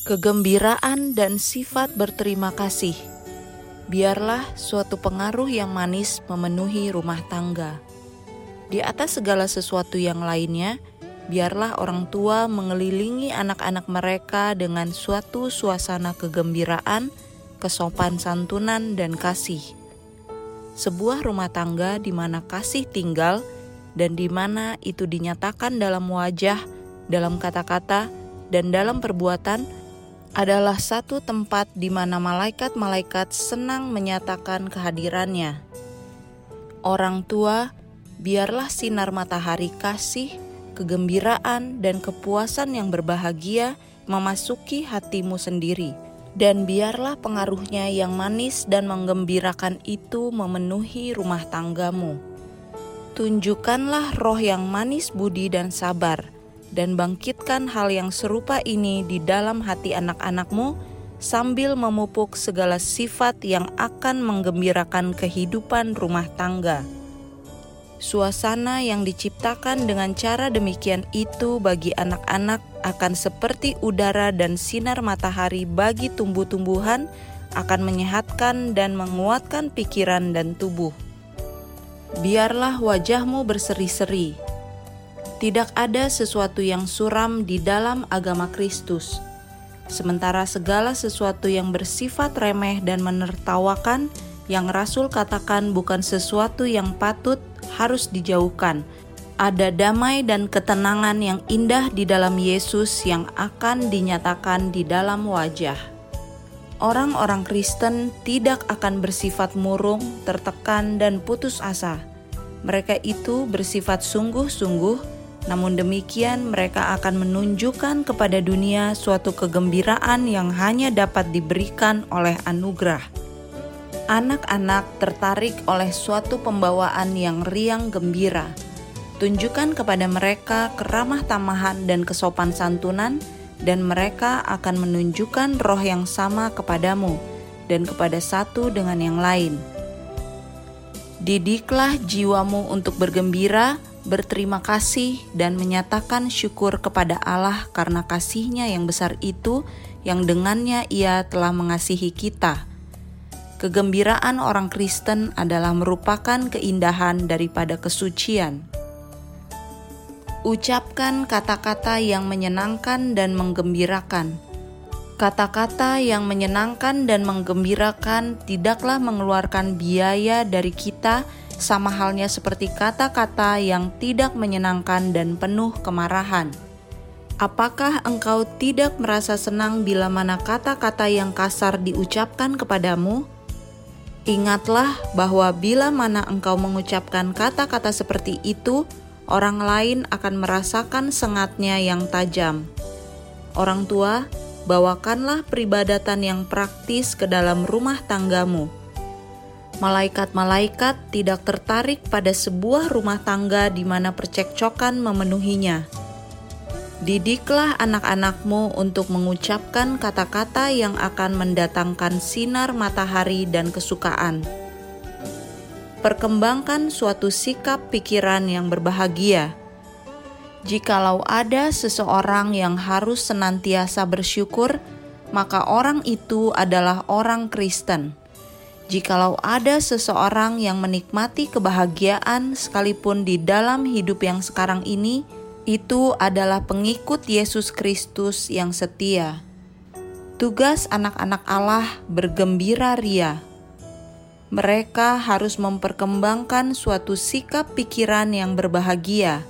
kegembiraan dan sifat berterima kasih. Biarlah suatu pengaruh yang manis memenuhi rumah tangga. Di atas segala sesuatu yang lainnya, biarlah orang tua mengelilingi anak-anak mereka dengan suatu suasana kegembiraan, kesopan santunan, dan kasih. Sebuah rumah tangga di mana kasih tinggal dan di mana itu dinyatakan dalam wajah, dalam kata-kata, dan dalam perbuatan adalah satu tempat di mana malaikat-malaikat senang menyatakan kehadirannya. Orang tua, biarlah sinar matahari kasih, kegembiraan, dan kepuasan yang berbahagia memasuki hatimu sendiri, dan biarlah pengaruhnya yang manis dan menggembirakan itu memenuhi rumah tanggamu. Tunjukkanlah roh yang manis budi dan sabar dan bangkitkan hal yang serupa ini di dalam hati anak-anakmu sambil memupuk segala sifat yang akan menggembirakan kehidupan rumah tangga. Suasana yang diciptakan dengan cara demikian itu bagi anak-anak akan seperti udara dan sinar matahari bagi tumbuh-tumbuhan akan menyehatkan dan menguatkan pikiran dan tubuh. Biarlah wajahmu berseri-seri, tidak ada sesuatu yang suram di dalam agama Kristus. Sementara segala sesuatu yang bersifat remeh dan menertawakan, yang Rasul katakan bukan sesuatu yang patut harus dijauhkan. Ada damai dan ketenangan yang indah di dalam Yesus yang akan dinyatakan di dalam wajah. Orang-orang Kristen tidak akan bersifat murung, tertekan, dan putus asa. Mereka itu bersifat sungguh-sungguh namun demikian, mereka akan menunjukkan kepada dunia suatu kegembiraan yang hanya dapat diberikan oleh anugerah. Anak-anak tertarik oleh suatu pembawaan yang riang gembira. Tunjukkan kepada mereka keramah tamahan dan kesopan santunan, dan mereka akan menunjukkan roh yang sama kepadamu dan kepada satu dengan yang lain. Didiklah jiwamu untuk bergembira berterima kasih dan menyatakan syukur kepada Allah karena kasihnya yang besar itu yang dengannya ia telah mengasihi kita. Kegembiraan orang Kristen adalah merupakan keindahan daripada kesucian. Ucapkan kata-kata yang menyenangkan dan menggembirakan. Kata-kata yang menyenangkan dan menggembirakan tidaklah mengeluarkan biaya dari kita sama halnya seperti kata-kata yang tidak menyenangkan dan penuh kemarahan. Apakah engkau tidak merasa senang bila mana kata-kata yang kasar diucapkan kepadamu? Ingatlah bahwa bila mana engkau mengucapkan kata-kata seperti itu, orang lain akan merasakan sengatnya yang tajam. Orang tua, bawakanlah peribadatan yang praktis ke dalam rumah tanggamu malaikat-malaikat tidak tertarik pada sebuah rumah tangga di mana percekcokan memenuhinya. Didiklah anak-anakmu untuk mengucapkan kata-kata yang akan mendatangkan sinar matahari dan kesukaan. Perkembangkan suatu sikap pikiran yang berbahagia. Jikalau ada seseorang yang harus senantiasa bersyukur, maka orang itu adalah orang Kristen. Jikalau ada seseorang yang menikmati kebahagiaan sekalipun di dalam hidup yang sekarang ini, itu adalah pengikut Yesus Kristus yang setia. Tugas anak-anak Allah bergembira ria. Mereka harus memperkembangkan suatu sikap pikiran yang berbahagia.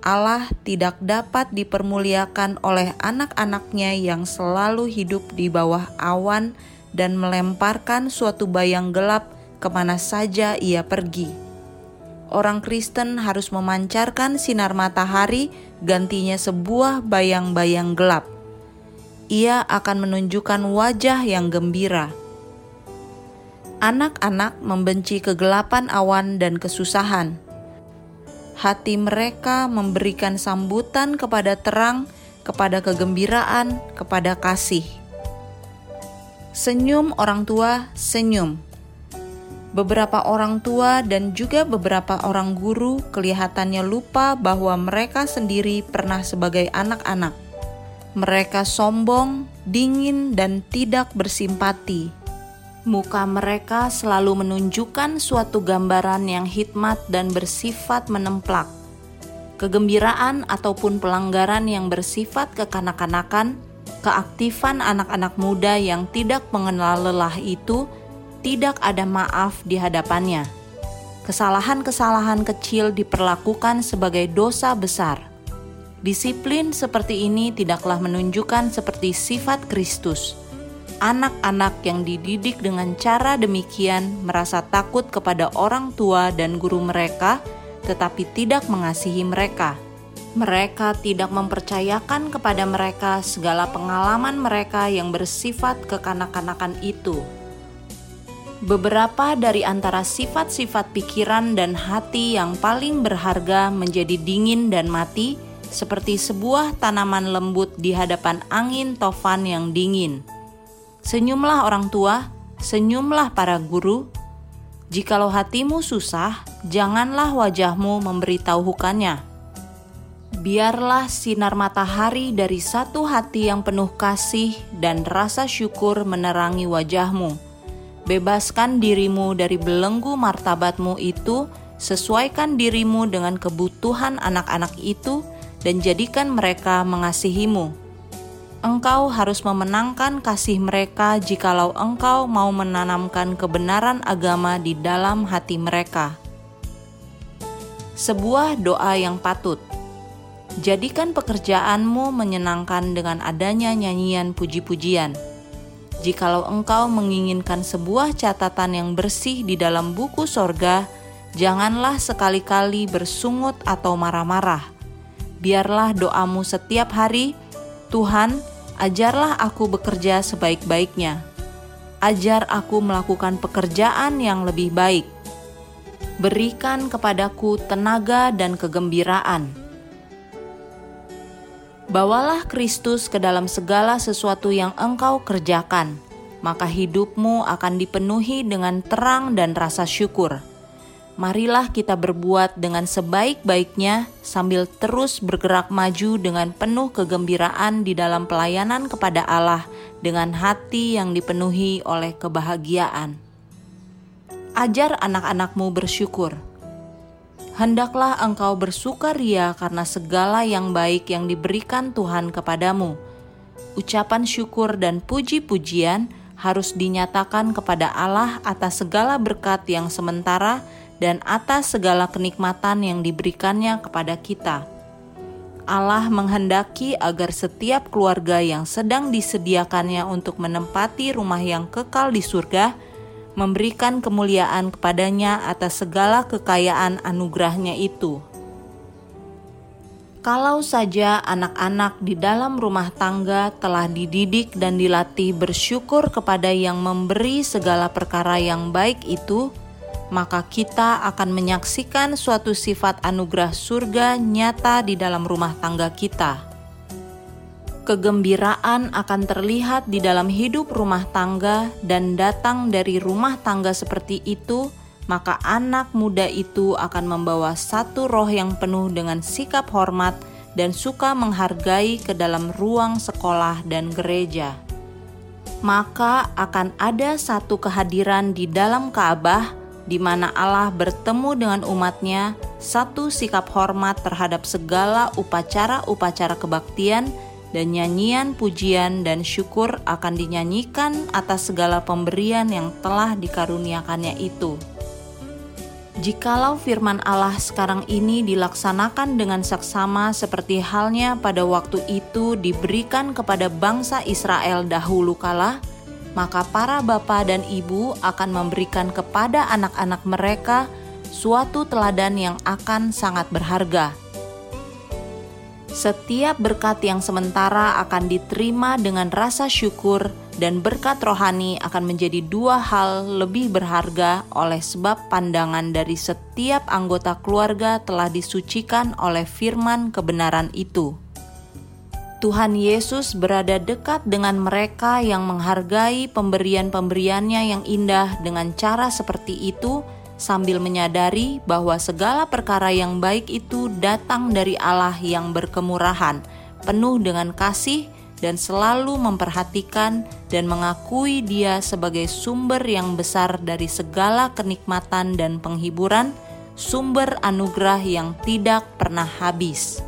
Allah tidak dapat dipermuliakan oleh anak-anaknya yang selalu hidup di bawah awan dan melemparkan suatu bayang gelap ke mana saja ia pergi. Orang Kristen harus memancarkan sinar matahari, gantinya sebuah bayang-bayang gelap. Ia akan menunjukkan wajah yang gembira. Anak-anak membenci kegelapan awan dan kesusahan. Hati mereka memberikan sambutan kepada terang, kepada kegembiraan, kepada kasih. Senyum orang tua, senyum. Beberapa orang tua dan juga beberapa orang guru kelihatannya lupa bahwa mereka sendiri pernah sebagai anak-anak. Mereka sombong, dingin, dan tidak bersimpati. Muka mereka selalu menunjukkan suatu gambaran yang hikmat dan bersifat menemplak. Kegembiraan ataupun pelanggaran yang bersifat kekanak-kanakan, keaktifan anak-anak muda yang tidak mengenal lelah itu tidak ada maaf di hadapannya. Kesalahan-kesalahan kecil diperlakukan sebagai dosa besar Disiplin seperti ini tidaklah menunjukkan seperti sifat Kristus. Anak-anak yang dididik dengan cara demikian merasa takut kepada orang tua dan guru mereka, tetapi tidak mengasihi mereka. Mereka tidak mempercayakan kepada mereka segala pengalaman mereka yang bersifat kekanak-kanakan itu. Beberapa dari antara sifat-sifat pikiran dan hati yang paling berharga menjadi dingin dan mati seperti sebuah tanaman lembut di hadapan angin tofan yang dingin. Senyumlah orang tua, senyumlah para guru. Jikalau hatimu susah, janganlah wajahmu memberitahukannya. Biarlah sinar matahari dari satu hati yang penuh kasih dan rasa syukur menerangi wajahmu. Bebaskan dirimu dari belenggu martabatmu itu, sesuaikan dirimu dengan kebutuhan anak-anak itu, dan jadikan mereka mengasihimu. Engkau harus memenangkan kasih mereka jikalau engkau mau menanamkan kebenaran agama di dalam hati mereka. Sebuah doa yang patut. Jadikan pekerjaanmu menyenangkan dengan adanya nyanyian puji-pujian. Jikalau engkau menginginkan sebuah catatan yang bersih di dalam buku sorga, janganlah sekali-kali bersungut atau marah-marah biarlah doamu setiap hari, Tuhan, ajarlah aku bekerja sebaik-baiknya. Ajar aku melakukan pekerjaan yang lebih baik. Berikan kepadaku tenaga dan kegembiraan. Bawalah Kristus ke dalam segala sesuatu yang engkau kerjakan, maka hidupmu akan dipenuhi dengan terang dan rasa syukur marilah kita berbuat dengan sebaik-baiknya sambil terus bergerak maju dengan penuh kegembiraan di dalam pelayanan kepada Allah dengan hati yang dipenuhi oleh kebahagiaan. Ajar anak-anakmu bersyukur. Hendaklah engkau bersukaria karena segala yang baik yang diberikan Tuhan kepadamu. Ucapan syukur dan puji-pujian harus dinyatakan kepada Allah atas segala berkat yang sementara dan atas segala kenikmatan yang diberikannya kepada kita. Allah menghendaki agar setiap keluarga yang sedang disediakannya untuk menempati rumah yang kekal di surga memberikan kemuliaan kepadanya atas segala kekayaan anugerahnya itu. Kalau saja anak-anak di dalam rumah tangga telah dididik dan dilatih bersyukur kepada yang memberi segala perkara yang baik itu, maka kita akan menyaksikan suatu sifat anugerah surga nyata di dalam rumah tangga kita. Kegembiraan akan terlihat di dalam hidup rumah tangga dan datang dari rumah tangga seperti itu, maka anak muda itu akan membawa satu roh yang penuh dengan sikap hormat dan suka menghargai ke dalam ruang sekolah dan gereja. Maka akan ada satu kehadiran di dalam Ka'bah di mana Allah bertemu dengan umatnya, satu sikap hormat terhadap segala upacara-upacara kebaktian dan nyanyian pujian dan syukur akan dinyanyikan atas segala pemberian yang telah dikaruniakannya itu. Jikalau firman Allah sekarang ini dilaksanakan dengan saksama seperti halnya pada waktu itu diberikan kepada bangsa Israel dahulu kala, maka para bapa dan ibu akan memberikan kepada anak-anak mereka suatu teladan yang akan sangat berharga. Setiap berkat yang sementara akan diterima dengan rasa syukur, dan berkat rohani akan menjadi dua hal lebih berharga oleh sebab pandangan dari setiap anggota keluarga telah disucikan oleh firman kebenaran itu. Tuhan Yesus berada dekat dengan mereka yang menghargai pemberian-pemberiannya yang indah dengan cara seperti itu, sambil menyadari bahwa segala perkara yang baik itu datang dari Allah yang berkemurahan, penuh dengan kasih, dan selalu memperhatikan dan mengakui Dia sebagai sumber yang besar dari segala kenikmatan dan penghiburan, sumber anugerah yang tidak pernah habis.